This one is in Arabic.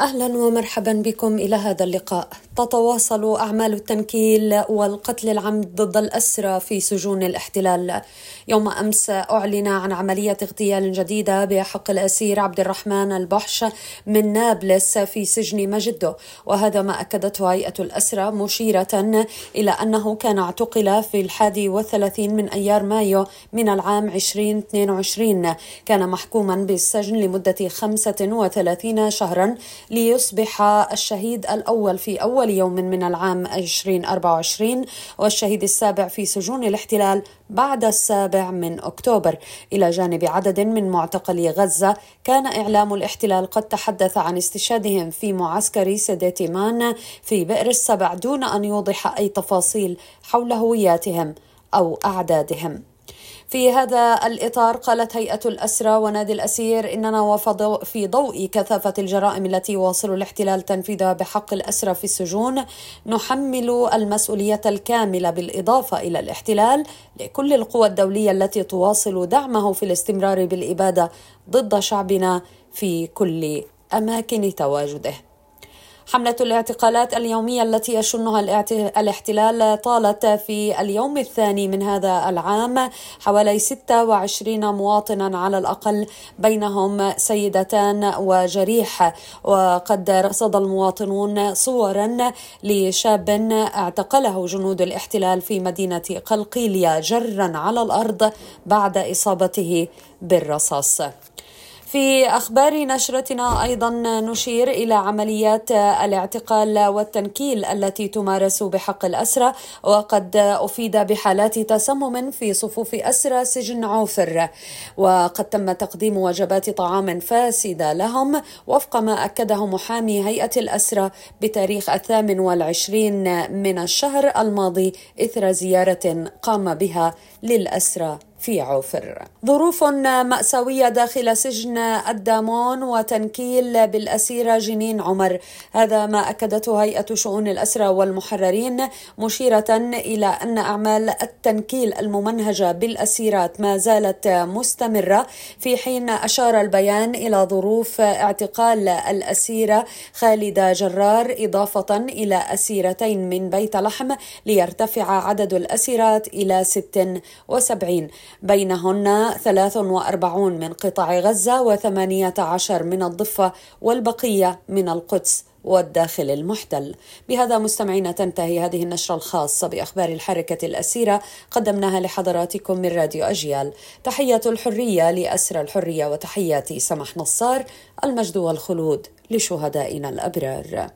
أهلا ومرحبا بكم إلى هذا اللقاء. تتواصل أعمال التنكيل والقتل العمد ضد الأسرى في سجون الاحتلال. يوم أمس أعلن عن عملية اغتيال جديدة بحق الأسير عبد الرحمن البحش من نابلس في سجن مجده، وهذا ما أكدته هيئة الأسرى مشيرة إلى أنه كان اعتقل في الحادي والثلاثين من أيار مايو من العام 2022 كان محكوما بالسجن لمدة 35 شهرا ليصبح الشهيد الأول في أول يوم من العام 2024 والشهيد السابع في سجون الاحتلال بعد السابع من أكتوبر. إلى جانب عدد من معتقلي غزة كان إعلام الاحتلال قد تحدث عن استشهادهم في معسكر سيديتيمان في بئر السبع دون أن يوضح أي تفاصيل حول هوياتهم أو أعدادهم. في هذا الإطار قالت هيئة الأسرى ونادي الأسير إننا وفي ضوء كثافة الجرائم التي يواصل الاحتلال تنفيذها بحق الأسرى في السجون. نحمل المسؤولية الكاملة بالإضافة إلى الاحتلال لكل القوى الدولية التي تواصل دعمه في الاستمرار بالإبادة ضد شعبنا في كل أماكن تواجده. حملة الاعتقالات اليومية التي يشنها الاحتلال طالت في اليوم الثاني من هذا العام حوالي 26 مواطنا على الأقل بينهم سيدتان وجريح. وقد رصد المواطنون صورا لشاب اعتقله جنود الاحتلال في مدينة قلقيلية جرا على الأرض بعد إصابته بالرصاص. في أخبار نشرتنا أيضا نشير إلى عمليات الاعتقال والتنكيل التي تمارس بحق الأسرى وقد أفيد بحالات تسمم في صفوف أسرى سجن عوفر. وقد تم تقديم وجبات طعام فاسده لهم وفق ما أكده محامي هيئة الأسرى بتاريخ الثامن والعشرين من الشهر الماضي إثر زيارة قام بها للأسرى. في عوفر. ظروف مأساوية داخل سجن الدامون وتنكيل بالأسيرة جنين عمر. هذا ما أكدته هيئة شؤون الأسرى والمحررين مشيرة إلى أن أعمال التنكيل الممنهجة بالأسيرات ما زالت مستمرة. في حين أشار البيان إلى ظروف اعتقال الأسيرة خالدة جرار إضافة إلى أسيرتين من بيت لحم ليرتفع عدد الأسيرات إلى 76 بينهن 43 من قطاع غزة و18 من الضفة والبقية من القدس والداخل المحتل. بهذا مستمعينا تنتهي هذه النشرة الخاصة بأخبار الحركة الأسيرة قدمناها لحضراتكم من راديو أجيال. تحية الحرية لأسرى الحرية وتحياتي سمح نصار المجد والخلود لشهدائنا الأبرار.